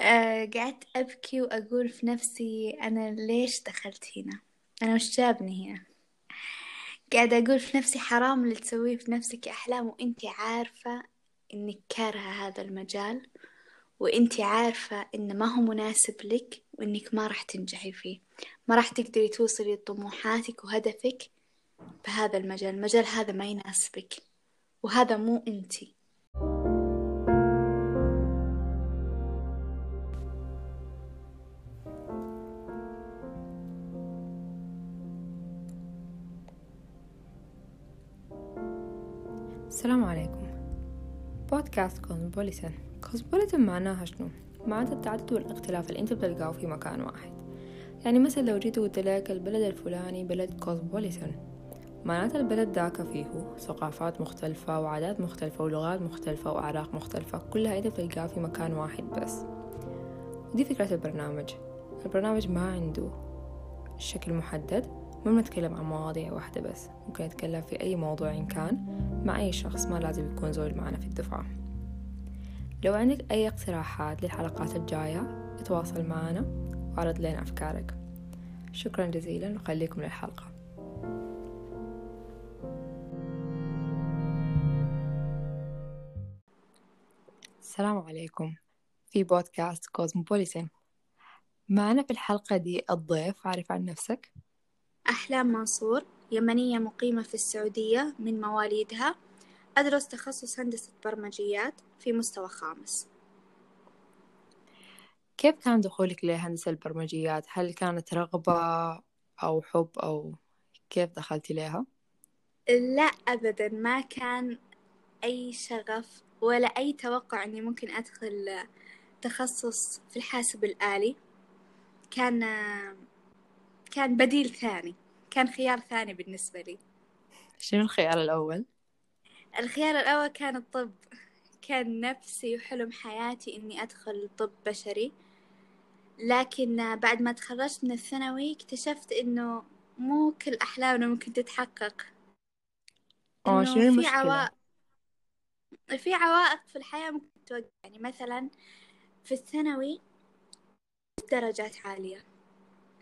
آه قعدت أبكي وأقول في نفسي أنا ليش دخلت هنا؟ أنا وش جابني هنا؟ قاعدة أقول في نفسي حرام اللي تسويه في نفسك أحلام وإنتي عارفة إنك كارهة هذا المجال وإنتي عارفة إنه ما هو مناسب لك وإنك ما راح تنجحي فيه. ما راح تقدري توصلي لطموحاتك وهدفك بهذا المجال. المجال هذا ما يناسبك وهذا مو إنتي. السلام عليكم. بودكاست cosmopolitan cosmopolitan معناها شنو؟ معناتها التعدد والاختلاف اللي انت بتلقاه في مكان واحد. يعني مثلا لو جيت وقلت لك البلد الفلاني بلد cosmopolitan معناتها البلد ذاك فيه ثقافات مختلفة وعادات مختلفة ولغات مختلفة وأعراق مختلفة كلها انت بتلقاها في مكان واحد بس. ودي فكرة البرنامج. البرنامج ما عنده شكل محدد ما بنتكلم عن مواضيع واحدة بس. ممكن نتكلم في أي موضوع إن كان. مع أي شخص ما لازم يكون زول معنا في الدفعة. لو عندك أي اقتراحات للحلقات الجاية اتواصل معنا وعرض لنا أفكارك. شكرا جزيلا وخليكم للحلقة. السلام عليكم. في بودكاست كوزموبوليتن معنا في الحلقة دي الضيف عارف عن نفسك؟ أحلام منصور. يمنية مقيمة في السعودية من مواليدها أدرس تخصص هندسة برمجيات في مستوى خامس كيف كان دخولك لهندسة البرمجيات؟ هل كانت رغبة أو حب أو كيف دخلتي لها؟ لا أبدا ما كان أي شغف ولا أي توقع أني ممكن أدخل تخصص في الحاسب الآلي كان كان بديل ثاني كان خيار ثاني بالنسبة لي. شنو الخيار الأول؟ الخيار الأول كان الطب. كان نفسي وحلم حياتي إني أدخل طب بشري. لكن بعد ما تخرجت من الثانوي اكتشفت إنه مو كل أحلامنا ممكن تتحقق. أوه شنو المشكلة؟ في عوائق في عوائق في الحياة ممكن توقع. يعني مثلا في الثانوي درجات عالية.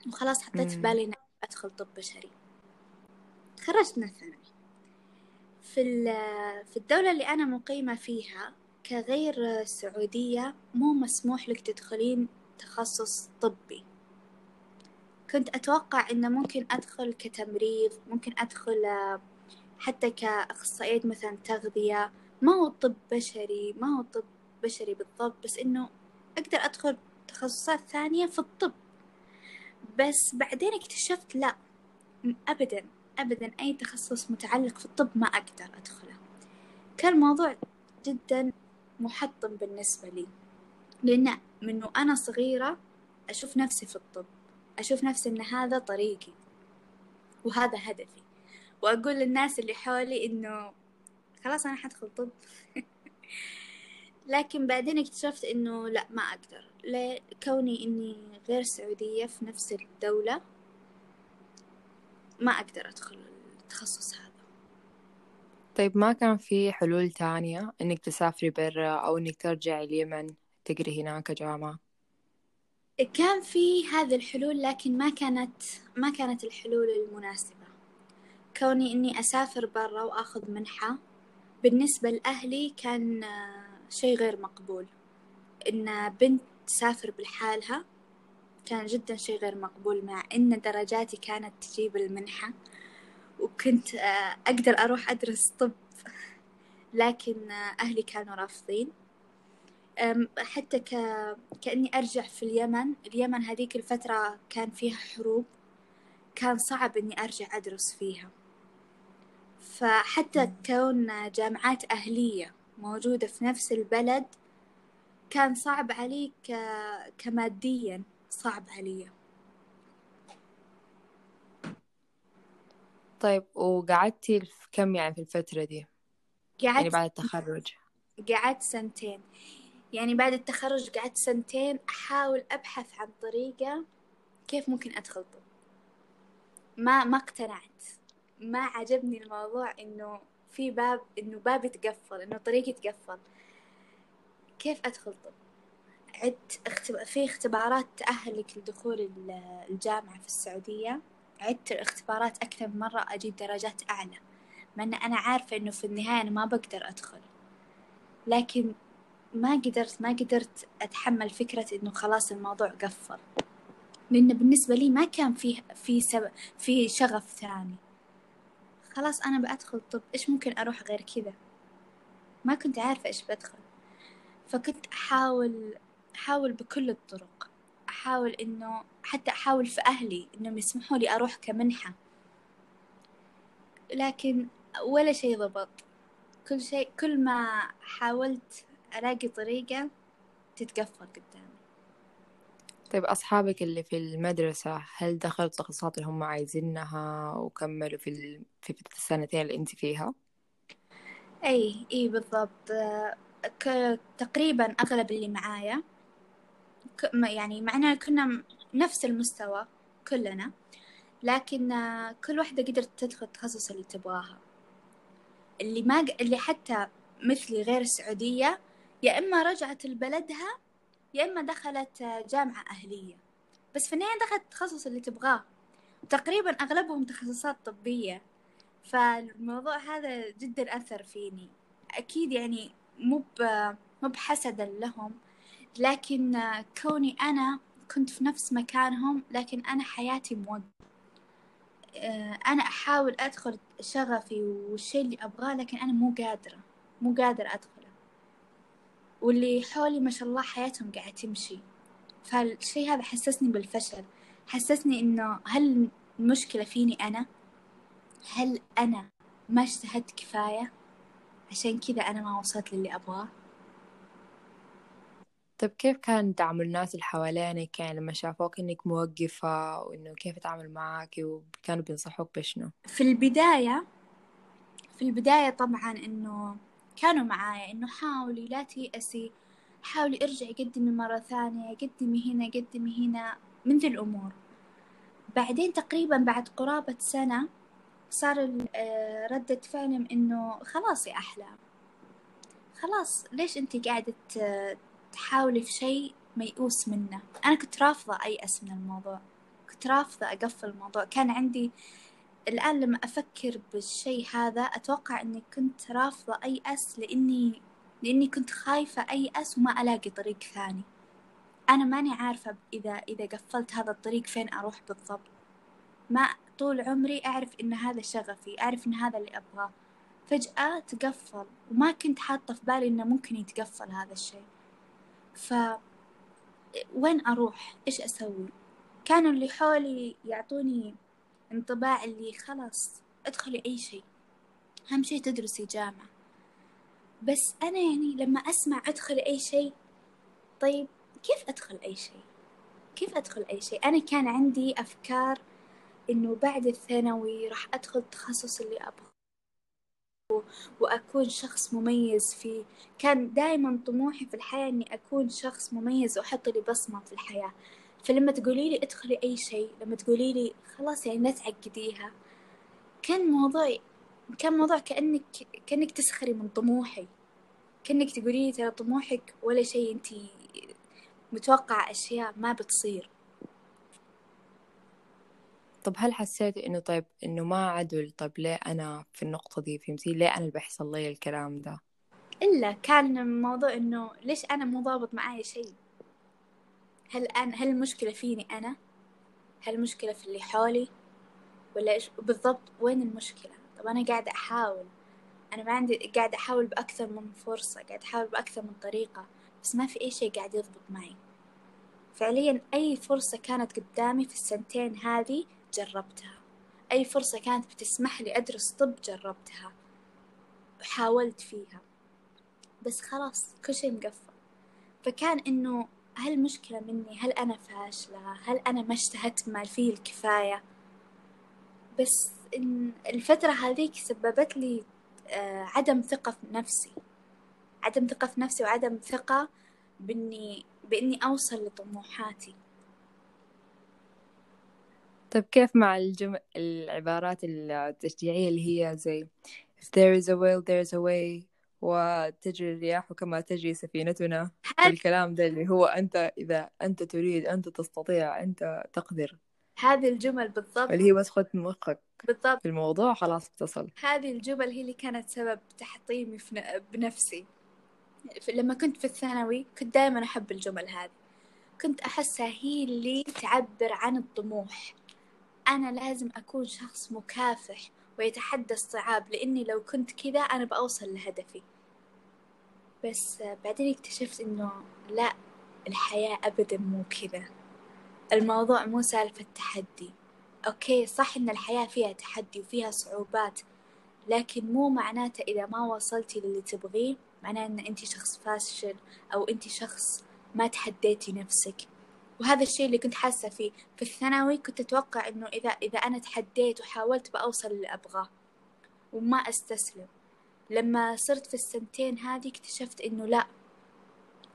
وخلاص حطيت في بالي أدخل طب بشري. تخرجت من الثانوي. في في الدولة اللي أنا مقيمة فيها كغير سعودية مو مسموح لك تدخلين تخصص طبي. كنت أتوقع إنه ممكن أدخل كتمريض ممكن أدخل حتى كأخصائية مثلا تغذية. ما هو طب بشري ما هو طب بشري بالضبط بس إنه أقدر أدخل تخصصات ثانية في الطب. بس بعدين اكتشفت لا أبدا أبدا أي تخصص متعلق في الطب ما أقدر أدخله. كان الموضوع جدا محطم بالنسبة لي لأن من وأنا صغيرة أشوف نفسي في الطب أشوف نفسي إن هذا طريقي وهذا هدفي. وأقول للناس اللي حولي إنه خلاص أنا حدخل طب. لكن بعدين اكتشفت إنه لا ما أقدر. لكوني إني غير سعودية في نفس الدولة ما أقدر أدخل التخصص هذا. طيب ما كان في حلول تانية إنك تسافري برا أو إنك ترجعي اليمن تقري هناك جامعة كان في هذه الحلول لكن ما كانت ما كانت الحلول المناسبة. كوني إني أسافر برا وأخذ منحة. بالنسبة لأهلي كان شيء غير مقبول. إن بنت تسافر بالحالها كان جدا شيء غير مقبول مع إن درجاتي كانت تجيب المنحة وكنت أقدر أروح أدرس طب لكن أهلي كانوا رافضين. حتى ك... كأني أرجع في اليمن. اليمن هذيك الفترة كان فيها حروب كان صعب إني أرجع أدرس فيها. فحتى كون جامعات أهلية موجودة في نفس البلد كان صعب علي ك... كماديا صعب علي. طيب وقعدتي كم يعني في الفترة دي؟ قعدت يعني بعد التخرج. قعدت سنتين. يعني بعد التخرج قعدت سنتين أحاول أبحث عن طريقة كيف ممكن أدخل طب. ما ما اقتنعت. ما عجبني الموضوع إنه في باب إنه باب يتقفل إنه طريق يتقفل. كيف أدخل طب؟ عدت اختب... في اختبارات تأهلك لدخول الجامعة في السعودية. عدت الاختبارات أكثر من مرة أجيب درجات أعلى. مع أن أنا عارفة إنه في النهاية أنا ما بقدر أدخل. لكن ما قدرت ما قدرت أتحمل فكرة إنه خلاص الموضوع قفل. لأن بالنسبة لي ما كان فيه في سبب في شغف ثاني. خلاص أنا بأدخل طب إيش ممكن أروح غير كذا؟ ما كنت عارفة إيش بدخل فكنت أحاول أحاول بكل الطرق. أحاول إنه حتى أحاول في أهلي إنهم يسمحوا لي أروح كمنحة. لكن ولا شيء ضبط. كل شيء كل ما حاولت ألاقي طريقة تتقفل قدامي. طيب أصحابك اللي في المدرسة هل دخلوا التخصصات اللي هم عايزينها وكملوا في, في السنتين اللي أنت فيها؟ أي إي بالضبط. تقريبا أغلب اللي معايا يعني معنا كنا نفس المستوى كلنا لكن كل واحدة قدرت تدخل التخصص اللي تبغاها. اللي ما اللي حتى مثلي غير السعودية يا إما رجعت لبلدها يا إما دخلت جامعة أهلية. بس في النهاية دخلت التخصص اللي تبغاه. تقريبا أغلبهم تخصصات طبية. فالموضوع هذا جدا أثر فيني. أكيد يعني مو مو بحسدا لهم لكن كوني أنا كنت في نفس مكانهم لكن أنا حياتي موقفة أنا أحاول أدخل شغفي والشيء اللي أبغاه لكن أنا مو قادرة مو قادرة أدخله. واللي حولي ما شاء الله حياتهم قاعدة تمشي. فالشيء هذا حسسني بالفشل حسسني إنه هل المشكلة فيني أنا؟ هل أنا ما اجتهدت كفاية؟ عشان كذا أنا ما وصلت للي أبغاه. طيب كيف كان تعامل الناس اللي حوالينك؟ يعني لما شافوك إنك موقفة وإنه كيف يتعامل معك وكانوا بينصحوك بشنو؟ في البداية في البداية طبعا إنه كانوا معايا إنه حاولي لا تيأسي حاولي ارجعي قدمي مرة ثانية قدمي هنا قدمي هنا من ذي الأمور. بعدين تقريبا بعد قرابة سنة صار آه، ردة فعلهم إنه خلاص يا أحلام خلاص ليش أنتي قاعدة تحاولي في شيء ميؤوس منه؟ أنا كنت رافضة أيأس من الموضوع. كنت رافضة أقفل الموضوع. كان عندي الآن لما أفكر بالشيء هذا أتوقع أني كنت رافضة أيأس لأني لأني كنت خايفة أيأس وما ألاقي طريق ثاني. أنا ماني عارفة إذا إذا قفلت هذا الطريق فين أروح بالضبط. ما طول عمري أعرف إن هذا شغفي أعرف إن هذا اللي أبغاه. فجأة تقفل وما كنت حاطة في بالي إنه ممكن يتقفل هذا الشيء. ف وين أروح؟ إيش أسوي؟ كانوا اللي حولي يعطوني انطباع اللي خلاص ادخلي أي شيء. أهم شيء تدرسي جامعة. بس أنا يعني لما أسمع ادخلي أي شيء طيب كيف أدخل أي شيء؟ كيف أدخل أي شيء؟ أنا كان عندي أفكار إنه بعد الثانوي راح أدخل التخصص اللي أبغاه وأكون شخص مميز فيه. كان دائما طموحي في الحياة إني أكون شخص مميز وأحط لي بصمة في الحياة. فلما تقولي لي ادخلي أي شيء لما تقولي لي خلاص يعني لا تعقديها كان موضوع كان موضوع كأنك كأنك تسخري من طموحي. كأنك تقولي لي ترى طموحك ولا شيء أنتي متوقعة أشياء ما بتصير. طب هل حسيتي إنه طيب إنه ما عدل؟ طيب ليه أنا في النقطة دي؟ فهمتي؟ ليه أنا اللي بيحصل لي الكلام ده؟ إلا كان الموضوع إنه ليش أنا مو ضابط معايا شيء؟ هل أنا هل المشكلة فيني أنا؟ هل المشكلة في اللي حولي؟ ولا إيش؟ بالضبط وين المشكلة؟ طب أنا قاعدة أحاول. أنا ما عندي قاعدة أحاول بأكثر من فرصة قاعدة أحاول بأكثر من طريقة بس ما في أي شيء قاعد يضبط معي. فعليا أي فرصة كانت قدامي في السنتين هذه جربتها. أي فرصة كانت بتسمح لي أدرس طب جربتها. وحاولت فيها. بس خلاص كل شيء مقفل. فكان إنه هل المشكلة مني؟ هل أنا فاشلة؟ هل أنا ما اجتهدت ما فيه الكفاية. بس إن الفترة هذيك سببت لي آه، عدم ثقة في نفسي. عدم ثقة في نفسي وعدم ثقة بإني بإني أوصل لطموحاتي. طيب كيف مع الجم... العبارات التشجيعية اللي هي زي if there is a will there is a way وتجري الرياح كما تجري سفينتنا؟ الكلام ده اللي هو أنت إذا أنت تريد أنت تستطيع أنت تقدر. هذه الجمل بالضبط. اللي هي بس خد مخك. بالضبط. في الموضوع خلاص اتصل. هذه الجمل هي اللي كانت سبب تحطيمي بنفسي. لما كنت في الثانوي كنت دائما أحب الجمل هذه. كنت أحسها هي اللي تعبر عن الطموح. أنا لازم أكون شخص مكافح ويتحدى الصعاب لأني لو كنت كذا أنا بأوصل لهدفي. بس بعدين اكتشفت إنه لا الحياة أبدا مو كذا. الموضوع مو سالفة تحدي. أوكي صح إن الحياة فيها تحدي وفيها صعوبات لكن مو معناته إذا ما وصلتي للي تبغيه معناه إن أنت شخص فاشل أو أنت شخص ما تحديتي نفسك. وهذا الشيء اللي كنت حاسة فيه. في الثانوي كنت أتوقع إنه إذا إذا أنا تحديت وحاولت بأوصل اللي أبغاه وما أستسلم. لما صرت في السنتين هذه اكتشفت إنه لا.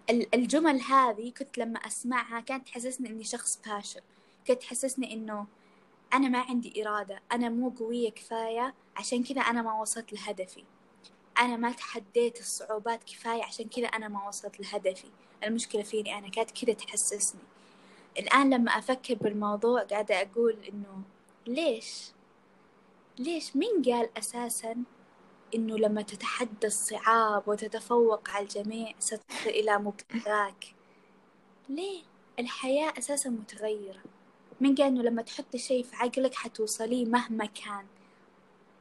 الجمل هذه كنت لما أسمعها كانت تحسسني إني شخص فاشل كانت تحسسني إنه أنا ما عندي إرادة أنا مو قوية كفاية عشان كذا أنا ما وصلت لهدفي. أنا ما تحديت الصعوبات كفاية عشان كذا أنا ما وصلت لهدفي. المشكلة فيني أنا كانت كذا تحسسني. الآن لما أفكر بالموضوع قاعدة أقول إنه ليش؟ ليش؟ مين قال أساسا إنه لما تتحدى الصعاب وتتفوق على الجميع ستصل إلى مبتغاك ليه؟ الحياة أساسا متغيرة. مين قال إنه لما تحطي شيء في عقلك حتوصليه مهما كان؟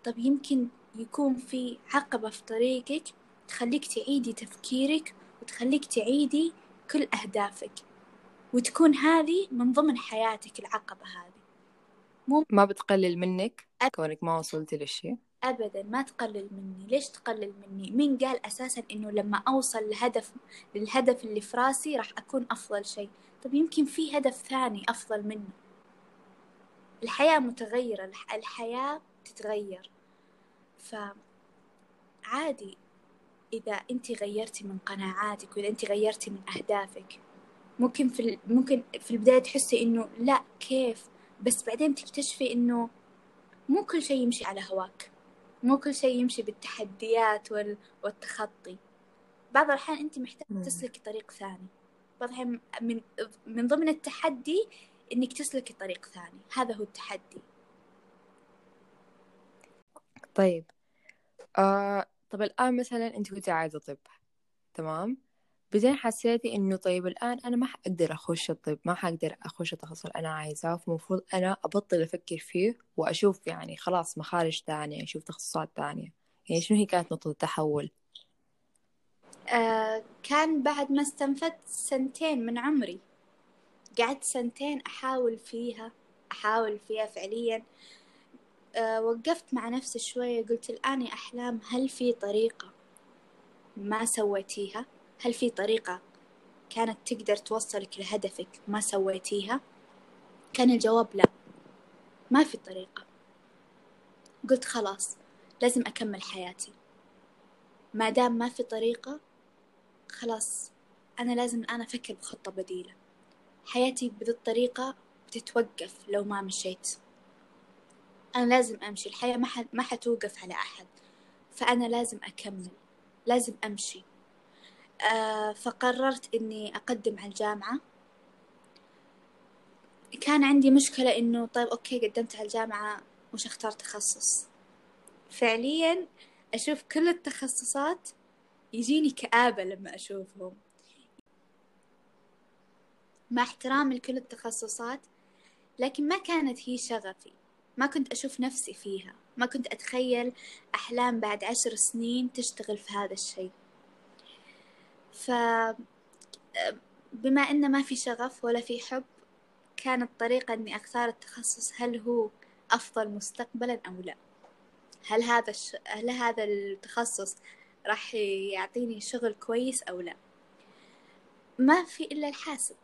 طب يمكن يكون في عقبة في طريقك تخليك تعيدي تفكيرك وتخليك تعيدي كل أهدافك. وتكون هذه من ضمن حياتك العقبة هذه. مو ما بتقلل منك أب... كونك ما وصلتي للشيء؟ أبدا ما تقلل مني. ليش تقلل مني؟ مين قال أساسا إنه لما أوصل لهدف للهدف اللي في راسي راح أكون أفضل شيء. طب يمكن في هدف ثاني أفضل منه. الحياة متغيرة الحياة تتغير. فعادي إذا أنت غيرتي من قناعاتك وإذا أنت غيرتي من أهدافك. ممكن في ممكن في البداية تحسي إنه لا كيف؟ بس بعدين تكتشفي إنه مو كل شيء يمشي على هواك. مو كل شيء يمشي بالتحديات وال... والتخطي. بعض الأحيان أنت محتاجة تسلكي طريق ثاني. بعض الأحيان من من ضمن التحدي إنك تسلكي طريق ثاني. هذا هو التحدي. طيب. آه طب الآن مثلا أنت كنت عايزة طب تمام؟ بعدين حسيتي إنه طيب الآن أنا ما حقدر أخش الطب ما حقدر أخش التخصص اللي أنا عايزاه فمفروض أنا أبطل أفكر فيه وأشوف يعني خلاص مخارج تانية أشوف تخصصات تانية. يعني شنو هي كانت نقطة التحول؟ آه كان بعد ما استنفدت سنتين من عمري. قعدت سنتين أحاول فيها أحاول فيها فعليا. أه وقفت مع نفسي شوية قلت الآن يا أحلام هل في طريقة ما سويتيها؟ هل في طريقة كانت تقدر توصلك لهدفك ما سويتيها؟ كان الجواب لا. ما في طريقة. قلت خلاص لازم أكمل حياتي. ما دام ما في طريقة خلاص أنا لازم الآن أفكر بخطة بديلة. حياتي بذي الطريقة بتتوقف لو ما مشيت. أنا لازم أمشي. الحياة ما, حتوقف على أحد. فأنا لازم أكمل. لازم أمشي. فقررت إني أقدم على الجامعة. كان عندي مشكلة إنه طيب أوكي قدمت على الجامعة وش أختار تخصص؟ فعليا أشوف كل التخصصات يجيني كآبة لما أشوفهم. مع احترامي لكل التخصصات لكن ما كانت هي شغفي. ما كنت أشوف نفسي فيها. ما كنت أتخيل أحلام بعد عشر سنين تشتغل في هذا الشيء. ف بما إنه ما في شغف ولا في حب كانت طريقة إني أختار التخصص هل هو أفضل مستقبلا أو لا؟ هل هذا الش... هل هذا التخصص راح يعطيني شغل كويس أو لا؟ ما في إلا الحاسب.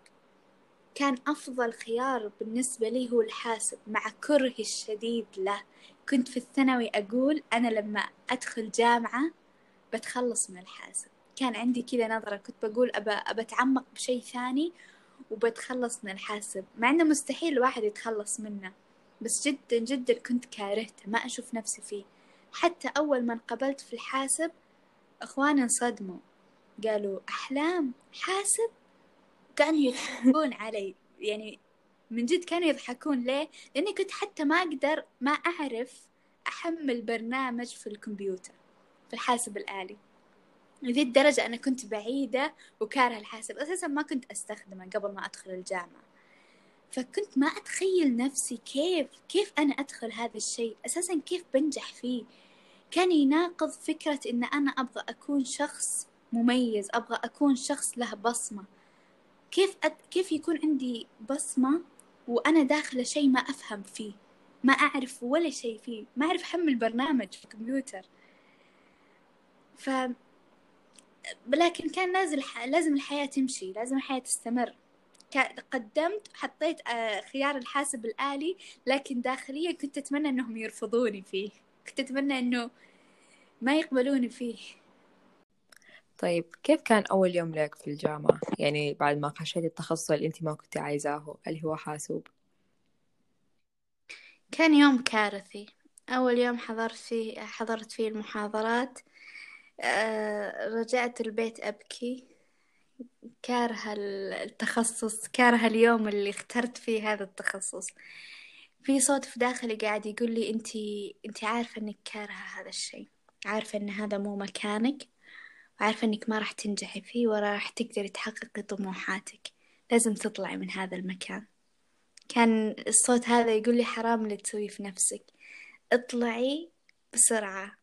كان أفضل خيار بالنسبة لي هو الحاسب مع كرهي الشديد له. كنت في الثانوي أقول أنا لما أدخل جامعة بتخلص من الحاسب. كان عندي كذا نظرة كنت بقول أبى أتعمق بشيء ثاني وبتخلص من الحاسب مع إنه مستحيل الواحد يتخلص منه بس جدا جدا كنت كارهته ما أشوف نفسي فيه. حتى أول ما انقبلت في الحاسب اخواني انصدموا قالوا أحلام حاسب؟ كانوا يضحكون علي يعني من جد كانوا يضحكون ليه؟ لأني كنت حتى ما أقدر ما أعرف أحمل برنامج في الكمبيوتر في الحاسب الآلي. لذي الدرجة أنا كنت بعيدة وكارهة الحاسب. أساسا ما كنت أستخدمه قبل ما أدخل الجامعة. فكنت ما أتخيل نفسي كيف كيف أنا أدخل هذا الشيء. أساسا كيف بنجح فيه. كان يناقض فكرة إن أنا أبغى أكون شخص مميز أبغى أكون شخص له بصمة. كيف أد... كيف يكون عندي بصمة وأنا داخلة شيء ما أفهم فيه. ما أعرف ولا شيء فيه. ما أعرف أحمل برنامج في الكمبيوتر. ف لكن كان لازم لازم الحياة تمشي لازم الحياة تستمر. قدمت حطيت آه، خيار الحاسب الآلي لكن داخليا كنت أتمنى أنهم يرفضوني فيه. كنت أتمنى أنه ما يقبلوني فيه. طيب كيف كان أول يوم لك في الجامعة؟ يعني بعد ما خشيت التخصص اللي أنت ما كنت عايزاه اللي هو حاسوب. كان يوم كارثي. أول يوم حضرت فيه حضرت فيه المحاضرات. آه، رجعت البيت أبكي. كارهة التخصص كارهة اليوم اللي اخترت فيه هذا التخصص. في صوت في داخلي قاعد يقول لي انتي انتي عارفة إنك كارهة هذا الشيء عارفة إن هذا مو مكانك وعارفة إنك ما راح تنجحي فيه ولا راح تقدري تحققي طموحاتك. لازم تطلعي من هذا المكان. كان الصوت هذا يقول لي حرام اللي تسويه في نفسك. اطلعي بسرعة.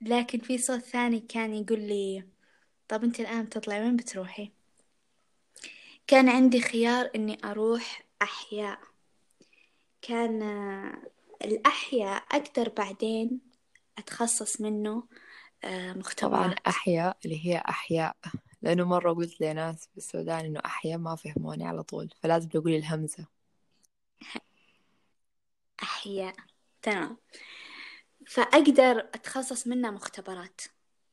لكن في صوت ثاني كان يقول لي طب أنت الآن تطلعي وين بتروحي؟ كان عندي خيار إني أروح أحياء. كان الأحياء أقدر بعدين أتخصص منه آه، مختبرات. طبعا أحياء اللي هي أحياء لأنه مرة قلت لناس في السودان إنه أحياء ما فهموني على طول فلازم تقولي الهمزة. أحياء تمام. فأقدر أتخصص منه مختبرات.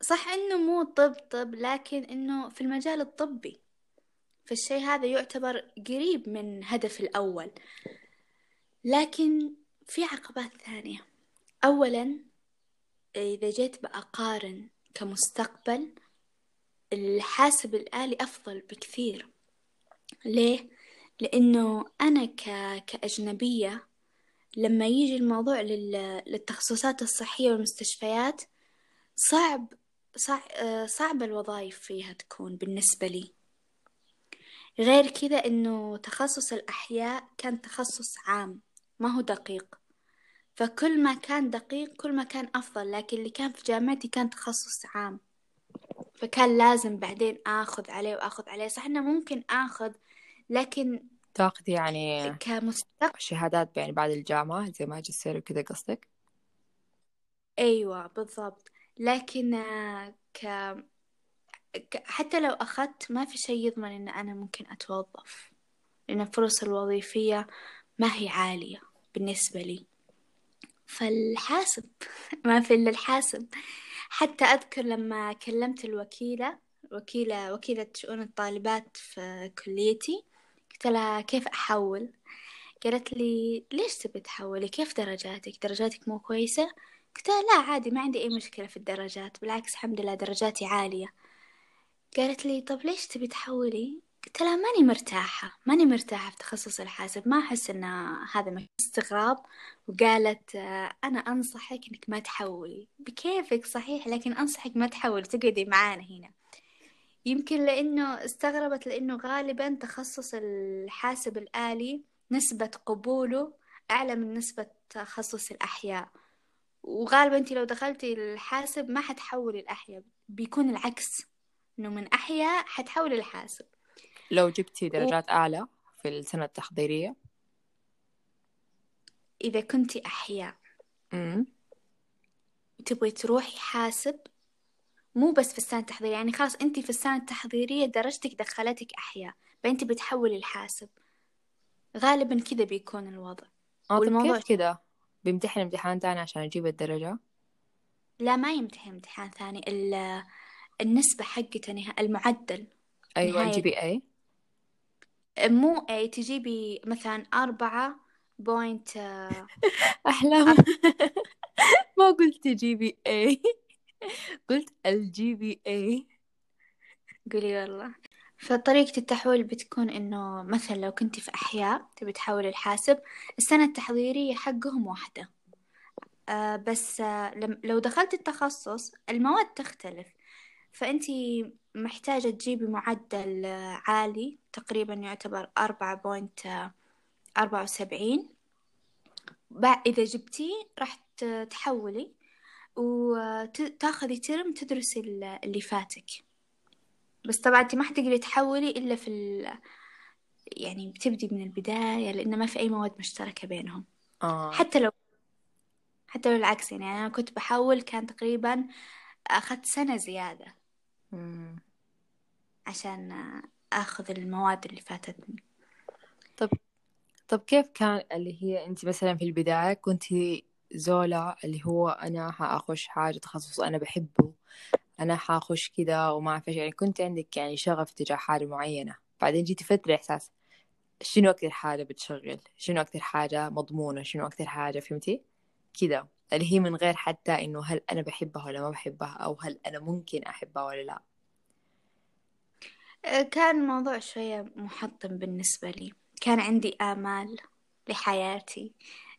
صح إنه مو طب طب لكن إنه في المجال الطبي. فالشي هذا يعتبر قريب من هدف الأول. لكن في عقبات ثانية. أولا إذا جيت بأقارن كمستقبل الحاسب الآلي أفضل بكثير. ليه؟ لأنه أنا ك... كأجنبية لما يجي الموضوع للتخصصات الصحية والمستشفيات صعب صعب الوظائف فيها تكون بالنسبة لي. غير كذا إنه تخصص الأحياء كان تخصص عام ما هو دقيق. فكل ما كان دقيق كل ما كان أفضل لكن اللي كان في جامعتي كان تخصص عام. فكان لازم بعدين آخذ عليه وآخذ عليه. صح إنه ممكن آخذ لكن تاخذي يعني كمستقبل. شهادات يعني بعد الجامعة زي ماجستير وكذا قصدك؟ أيوة بالضبط. لكن آه، ك... حتى لو أخذت ما في شيء يضمن إن أنا ممكن أتوظف لأن الفرص الوظيفية ما هي عالية بالنسبة لي. فالحاسب ما في إلا الحاسب. حتى أذكر لما كلمت الوكيلة وكيلة وكيلة شؤون الطالبات في كليتي قلت لها كيف أحول؟ قالت لي ليش تبي تحولي؟ كيف درجاتك؟ درجاتك مو كويسة؟ قلت لها لا عادي ما عندي أي مشكلة في الدرجات بالعكس الحمد لله درجاتي عالية. قالت لي طب ليش تبي تحولي؟ قلت لها ماني مرتاحة ماني مرتاحة في تخصص الحاسب. ما أحس إن هذا استغراب. وقالت أنا أنصحك إنك ما تحولي. بكيفك؟ صحيح لكن أنصحك ما تحولي تقعدي معانا هنا. يمكن لأنه استغربت لأنه غالبا تخصص الحاسب الآلي نسبة قبوله أعلى من نسبة تخصص الأحياء. وغالبا أنت لو دخلتي الحاسب ما حتحولي الأحياء بيكون العكس إنه من أحياء حتحولي الحاسب. لو جبتي درجات و... أعلى في السنة التحضيرية؟ إذا كنتي أحياء. تبغي تروحي حاسب مو بس في السنة التحضيرية يعني خلاص أنت في السنة التحضيرية درجتك دخلتك أحياء فأنت بتحولي الحاسب. غالبا كذا بيكون الوضع. آه والموضوع كيف كذا. بيمتحن امتحان تاني عشان أجيب الدرجة؟ لا ما يمتحن امتحان ثاني. النسبة حقته المعدل. أيوة جي بي اي مو اي تجيبي مثلا أربعة بوينت أحلام. ما قلت جي بي اي قلت الجي بي اي قولي والله فطريقة التحويل بتكون إنه مثلا لو كنتي في أحياء تبي تحولي الحاسب السنة التحضيرية حقهم واحدة. آه بس آه لو دخلت التخصص المواد تختلف. فأنتي محتاجة تجيبي معدل عالي تقريبا يعتبر أربعة بوينت أربعة وسبعين. إذا جبتيه راح تحولي. وتاخذي ترم تدرسي اللي فاتك بس طبعا انت ما حتقدري تحولي إلا في ال... يعني بتبدي من البداية لأنه ما في أي مواد مشتركة بينهم آه. حتى لو حتى لو العكس يعني أنا كنت بحول كان تقريبا أخذت سنة زيادة مم. عشان أخذ المواد اللي فاتتني طب طب كيف كان اللي هي أنت مثلا في البداية كنت زولا اللي هو أنا حأخش حاجة تخصص أنا بحبه. أنا حأخش كذا وما أعرف إيش يعني كنت عندك يعني شغف تجاه حاجة معينة. بعدين جيتي فترة إحساس شنو أكثر حاجة بتشغل؟ شنو أكثر حاجة مضمونة؟ شنو أكثر حاجة فهمتي؟ كذا اللي هي من غير حتى إنه هل أنا بحبها ولا ما بحبها أو هل أنا ممكن أحبها ولا لا. كان الموضوع شوية محطم بالنسبة لي. كان عندي آمال لحياتي.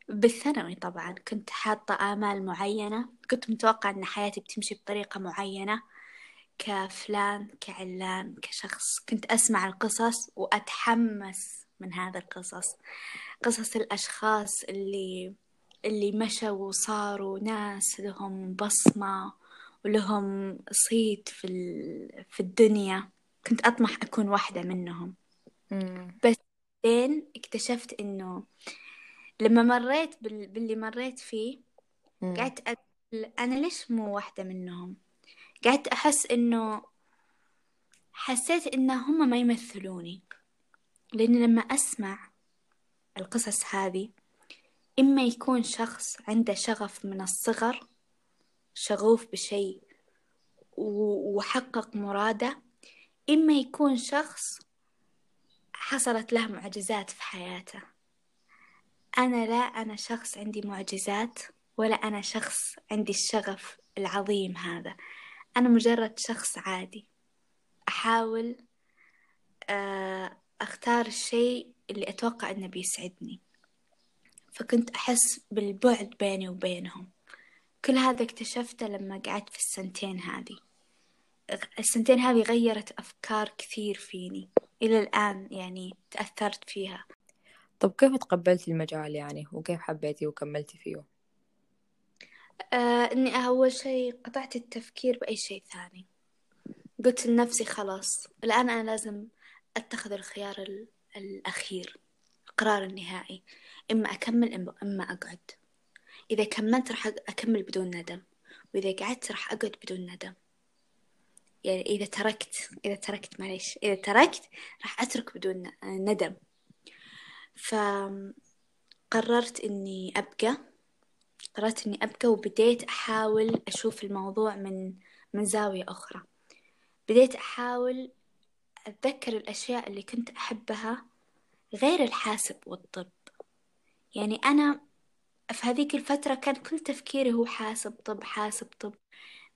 بالثانوي طبعا كنت حاطة آمال معينة كنت متوقعة أن حياتي بتمشي بطريقة معينة كفلان كعلان كشخص. كنت أسمع القصص وأتحمس من هذا القصص. قصص الأشخاص اللي اللي مشوا وصاروا ناس لهم بصمة ولهم صيت في في الدنيا. كنت أطمح أكون واحدة منهم. بس بعدين اكتشفت إنه لما مريت بال... باللي مريت فيه قعدت أقول أنا ليش مو واحدة منهم؟ قعدت أحس إنه حسيت إن هم ما يمثلوني. لأن لما أسمع القصص هذه إما يكون شخص عنده شغف من الصغر شغوف بشيء وحقق مراده إما يكون شخص حصلت له معجزات في حياته. أنا لا أنا شخص عندي معجزات ولا أنا شخص عندي الشغف العظيم هذا. أنا مجرد شخص عادي. أحاول آه، أختار الشيء اللي أتوقع أنه بيسعدني. فكنت أحس بالبعد بيني وبينهم. كل هذا اكتشفته لما قعدت في السنتين هذه. السنتين هذه غيرت أفكار كثير فيني. إلى الآن يعني تأثرت فيها. طب كيف تقبلتي المجال يعني؟ وكيف حبيتي وكملتي فيه؟ آه إني أول شيء قطعت التفكير بأي شيء ثاني. قلت لنفسي خلاص الآن أنا لازم أتخذ الخيار الأخير القرار النهائي. إما أكمل إما أقعد. إذا كملت راح أكمل بدون ندم. وإذا قعدت راح أقعد بدون ندم. يعني إذا تركت إذا تركت معليش إذا تركت راح أترك بدون ندم. فقررت إني أبقى قررت إني أبقى وبديت أحاول أشوف الموضوع من من زاوية أخرى. بديت أحاول أتذكر الأشياء اللي كنت أحبها غير الحاسب والطب. يعني أنا في هذيك الفترة كان كل تفكيري هو حاسب طب حاسب طب.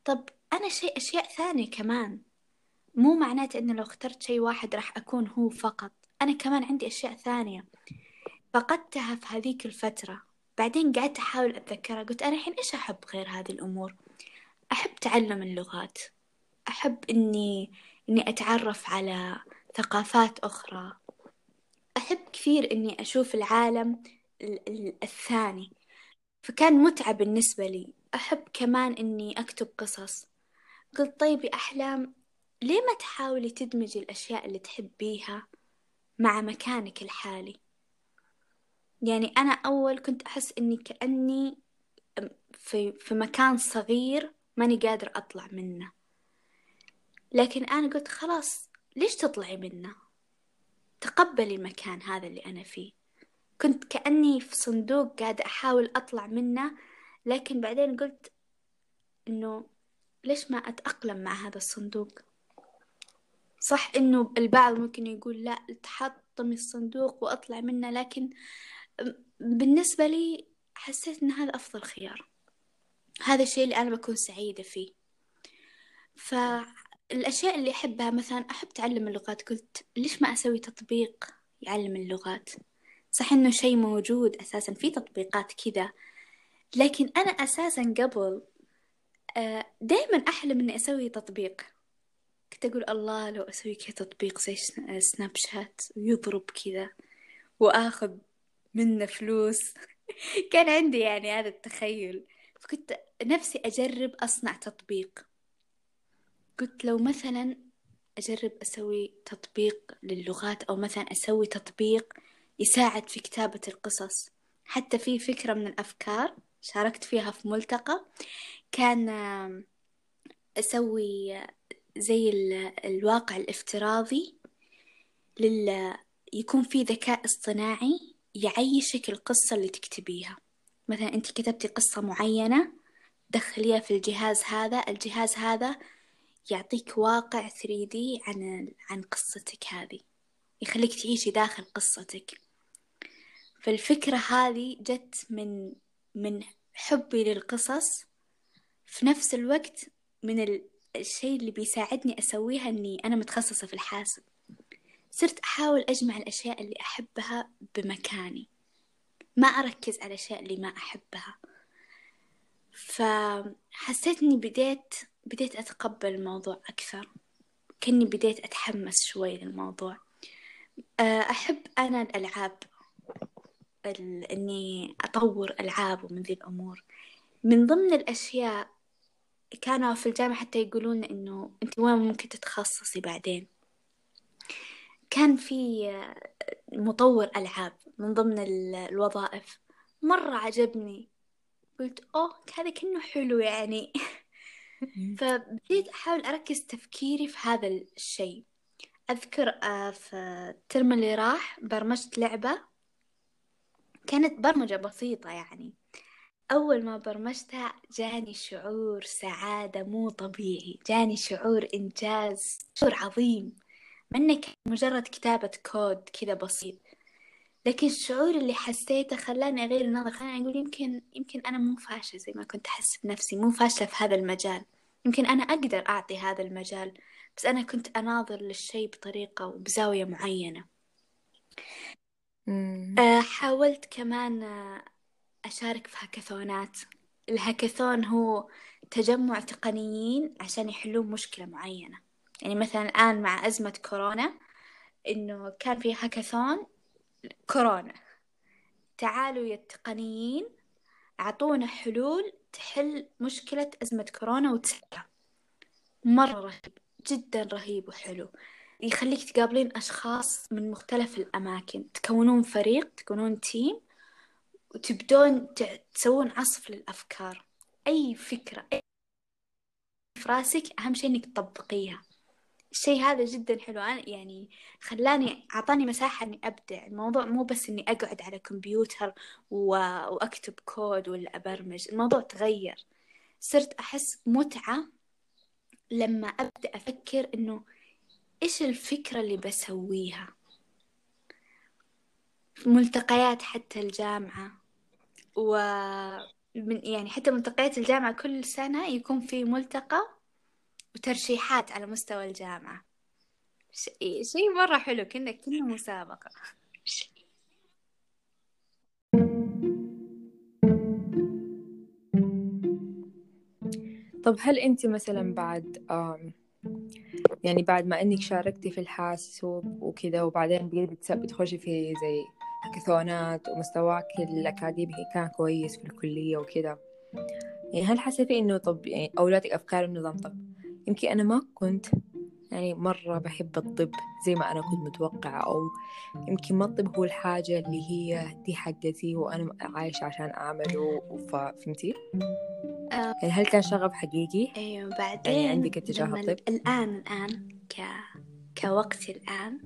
طب أنا شيء أشياء ثانية كمان. مو معناته إنه لو اخترت شيء واحد راح أكون هو فقط. أنا كمان عندي أشياء ثانية. فقدتها في هذيك الفترة. بعدين قعدت أحاول أتذكرها. قلت أنا الحين إيش أحب غير هذه الأمور؟ أحب تعلم اللغات. أحب إني إني أتعرف على ثقافات أخرى. أحب كثير إني أشوف العالم الثاني. فكان متعة بالنسبة لي. أحب كمان إني أكتب قصص. قلت طيب يا أحلام ليه ما تحاولي تدمجي الأشياء اللي تحبيها؟ مع مكانك الحالي. يعني أنا أول كنت أحس إني كأني في, في مكان صغير ماني قادر أطلع منه. لكن أنا قلت خلاص ليش تطلعي منه؟ تقبلي المكان هذا اللي أنا فيه. كنت كأني في صندوق قاعدة أحاول أطلع منه لكن بعدين قلت إنه ليش ما أتأقلم مع هذا الصندوق؟ صح إنه البعض ممكن يقول لا تحطمي الصندوق وأطلع منه لكن بالنسبة لي حسيت إن هذا أفضل خيار. هذا الشيء اللي أنا بكون سعيدة فيه. فالأشياء اللي أحبها مثلا أحب تعلم اللغات. قلت ليش ما أسوي تطبيق يعلم اللغات؟ صح إنه شيء موجود أساسا في تطبيقات كذا. لكن أنا أساسا قبل آه، دائما أحلم إني أسوي تطبيق. كنت أقول الله لو أسوي كذا تطبيق زي سناب شات ويضرب كذا وآخذ منه فلوس. كان عندي يعني هذا التخيل. فكنت نفسي أجرب أصنع تطبيق. قلت لو مثلا أجرب أسوي تطبيق للغات أو مثلا أسوي تطبيق يساعد في كتابة القصص. حتى في فكرة من الأفكار شاركت فيها في ملتقى. كان أسوي زي الواقع الافتراضي لل يكون في ذكاء اصطناعي يعيشك القصة اللي تكتبيها. مثلا أنت كتبتي قصة معينة دخليها في الجهاز هذا الجهاز هذا يعطيك واقع 3D عن عن قصتك هذه. يخليك تعيشي داخل قصتك. فالفكرة هذه جت من من حبي للقصص. في نفس الوقت من الشيء اللي بيساعدني أسويها أني أنا متخصصة في الحاسب. صرت أحاول أجمع الأشياء اللي أحبها بمكاني. ما أركز على الأشياء اللي ما أحبها. فحسيت إني بديت بديت أتقبل الموضوع أكثر. كأني بديت أتحمس شوي للموضوع. آه، أحب أنا الألعاب إني أطور ألعاب ومن ذي الأمور. من ضمن الأشياء كانوا في الجامعة حتى يقولون إنه أنت وين ممكن تتخصصي بعدين؟ كان في مطور ألعاب من ضمن الوظائف. مرة عجبني. قلت أوه هذا كأنه حلو يعني. فبديت أحاول أركز تفكيري في هذا الشيء. أذكر آه، في الترم اللي راح برمجت لعبة. كانت برمجة بسيطة يعني. أول ما برمجتها جاني شعور سعادة مو طبيعي جاني شعور إنجاز شعور عظيم. منك مجرد كتابة كود كذا بسيط. لكن الشعور اللي حسيته خلاني أغير النظرة خلاني أقول يمكن يمكن أنا مو فاشلة زي ما كنت أحس بنفسي مو فاشلة في هذا المجال. يمكن أنا أقدر أعطي هذا المجال بس أنا كنت أناظر للشيء بطريقة وبزاوية معينة. آه، حاولت كمان آه، أشارك في هاكاثونات. الهاكاثون هو تجمع تقنيين عشان يحلون مشكلة معينة. يعني مثلا الآن مع أزمة كورونا إنه كان في هاكاثون كورونا. تعالوا يا التقنيين أعطونا حلول تحل مشكلة أزمة كورونا وتسحبها مرة رهيب جدا رهيب وحلو. يخليك تقابلين أشخاص من مختلف الأماكن. تكونون فريق تكونون تيم وتبدون تسوون عصف للأفكار. أي فكرة أي في راسك أهم شيء إنك تطبقيها. الشيء هذا جدا حلو. أنا يعني خلاني أعطاني مساحة إني أبدع. الموضوع مو بس إني أقعد على كمبيوتر و... وأكتب كود ولا أبرمج. الموضوع تغير. صرت أحس متعة لما أبدأ أفكر إنه إيش الفكرة اللي بسويها. ملتقيات حتى الجامعة. و من يعني حتى ملتقيات الجامعة كل سنة يكون في ملتقى وترشيحات على مستوى الجامعة. شيء شي مرة حلو كنا كنا مسابقة. طب هل أنت مثلا بعد يعني بعد ما إنك شاركتي في الحاسوب وكذا وبعدين بتخشي في زي هاكاثونات ومستواك الأكاديمي كان كويس في الكلية وكذا يعني هل حسيتي إنه طب يعني أولادك أفكار النظام طب يمكن أنا ما كنت يعني مرة بحب الطب زي ما أنا كنت متوقعة أو يمكن ما الطب هو الحاجة اللي هي دي حقتي وأنا عايشة عشان أعمله فهمتي؟ آه. يعني هل كان شغف حقيقي؟ أيوة بعدين يعني عندك اتجاه الطب؟ الآن الآن ك... كوقتي الآن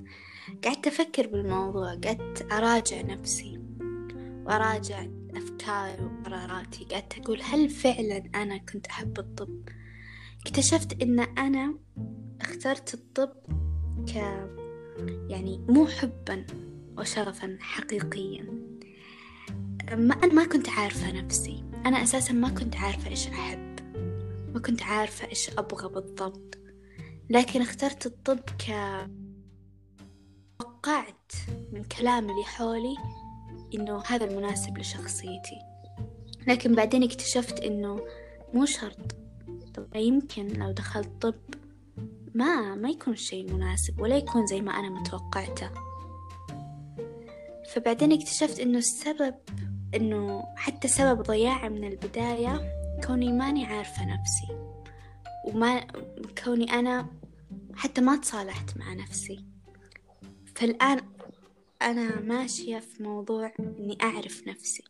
قعدت أفكر بالموضوع قعدت أراجع نفسي وأراجع أفكاري وقراراتي. قعدت أقول هل فعلا أنا كنت أحب الطب؟ اكتشفت إن أنا اخترت الطب ك يعني مو حبا وشغفا حقيقيا. ما أنا ما كنت عارفة نفسي. أنا أساسا ما كنت عارفة إيش أحب. ما كنت عارفة إيش أبغى بالضبط. لكن اخترت الطب ك توقعت من كلام اللي حولي إنه هذا المناسب لشخصيتي. لكن بعدين اكتشفت إنه مو شرط. طب يمكن لو دخلت طب ما ما يكون شيء مناسب ولا يكون زي ما أنا متوقعته. فبعدين اكتشفت إنه السبب إنه حتى سبب ضياعي من البداية كوني ماني عارفة نفسي. وما كوني أنا حتى ما تصالحت مع نفسي. فالآن أنا ماشية في موضوع إني أعرف نفسي.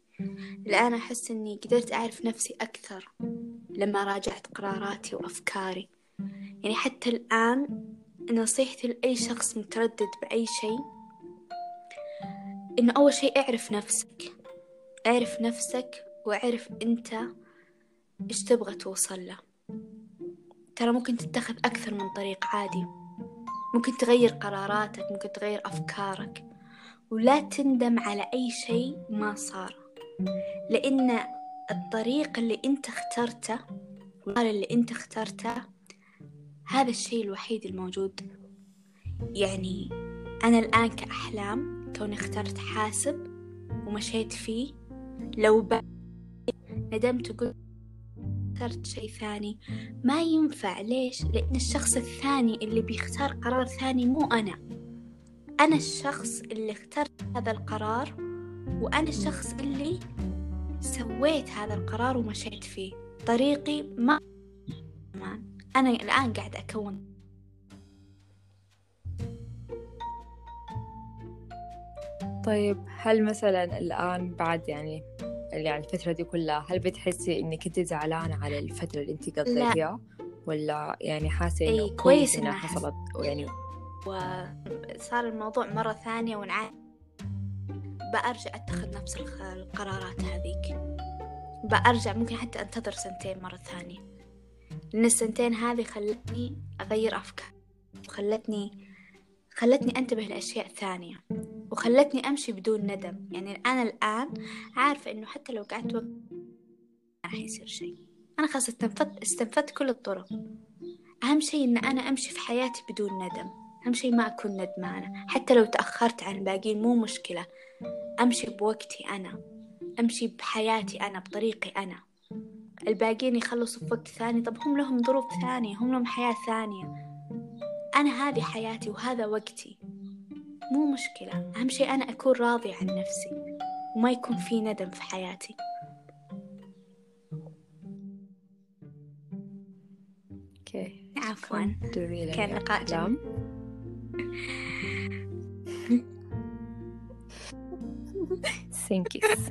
الآن أحس إني قدرت أعرف نفسي أكثر لما راجعت قراراتي وأفكاري. يعني حتى الآن نصيحتي لأي شخص متردد بأي شيء إنه أول شيء اعرف نفسك. اعرف نفسك واعرف أنت إيش تبغى توصل له. ترى ممكن تتخذ أكثر من طريق عادي. ممكن تغير قراراتك ممكن تغير أفكارك ولا تندم على أي شيء ما صار. لأن الطريق اللي أنت اخترته والقرار اللي أنت اخترته هذا الشيء الوحيد الموجود. يعني أنا الآن كأحلام كوني اخترت حاسب ومشيت فيه لو ندمت وقلت اخترت شيء ثاني. ما ينفع ليش؟ لأن الشخص الثاني اللي بيختار قرار ثاني مو أنا. أنا الشخص اللي اخترت هذا القرار وأنا الشخص اللي سويت هذا القرار ومشيت فيه. طريقي ما أنا الآن قاعد أكون. طيب هل مثلا الآن بعد يعني يعني الفترة دي كلها هل بتحسي إنك أنت زعلانة على الفترة اللي أنت قضيتيها؟ ولا يعني حاسة إنه إيه كويس إنها حصلت؟ يعني وصار الموضوع مرة ثانية ونعاد بأرجع أتخذ نفس القرارات هذيك. بأرجع ممكن حتى أنتظر سنتين مرة ثانية. لأن السنتين هذه خلتني أغير أفكار. وخلتني خلتني أنتبه لأشياء ثانية. وخلتني أمشي بدون ندم. يعني أنا الآن عارفة إنه حتى لو قعدت وقت ما راح يصير شيء. أنا خلاص استنفدت استنفدت كل الطرق. أهم شيء إن أنا أمشي في حياتي بدون ندم. أهم شيء ما أكون ندمانة حتى لو تأخرت عن الباقيين مو مشكلة. أمشي بوقتي أنا. أمشي بحياتي أنا بطريقي أنا. الباقيين يخلصوا في وقت ثاني. طب هم لهم ظروف ثانية هم لهم حياة ثانية. أنا هذه حياتي وهذا وقتي. مو مشكلة. أهم شيء أنا أكون راضية عن نفسي وما يكون في ندم في حياتي. أوكي. عفوا. كان لقاء جميل. سينكيس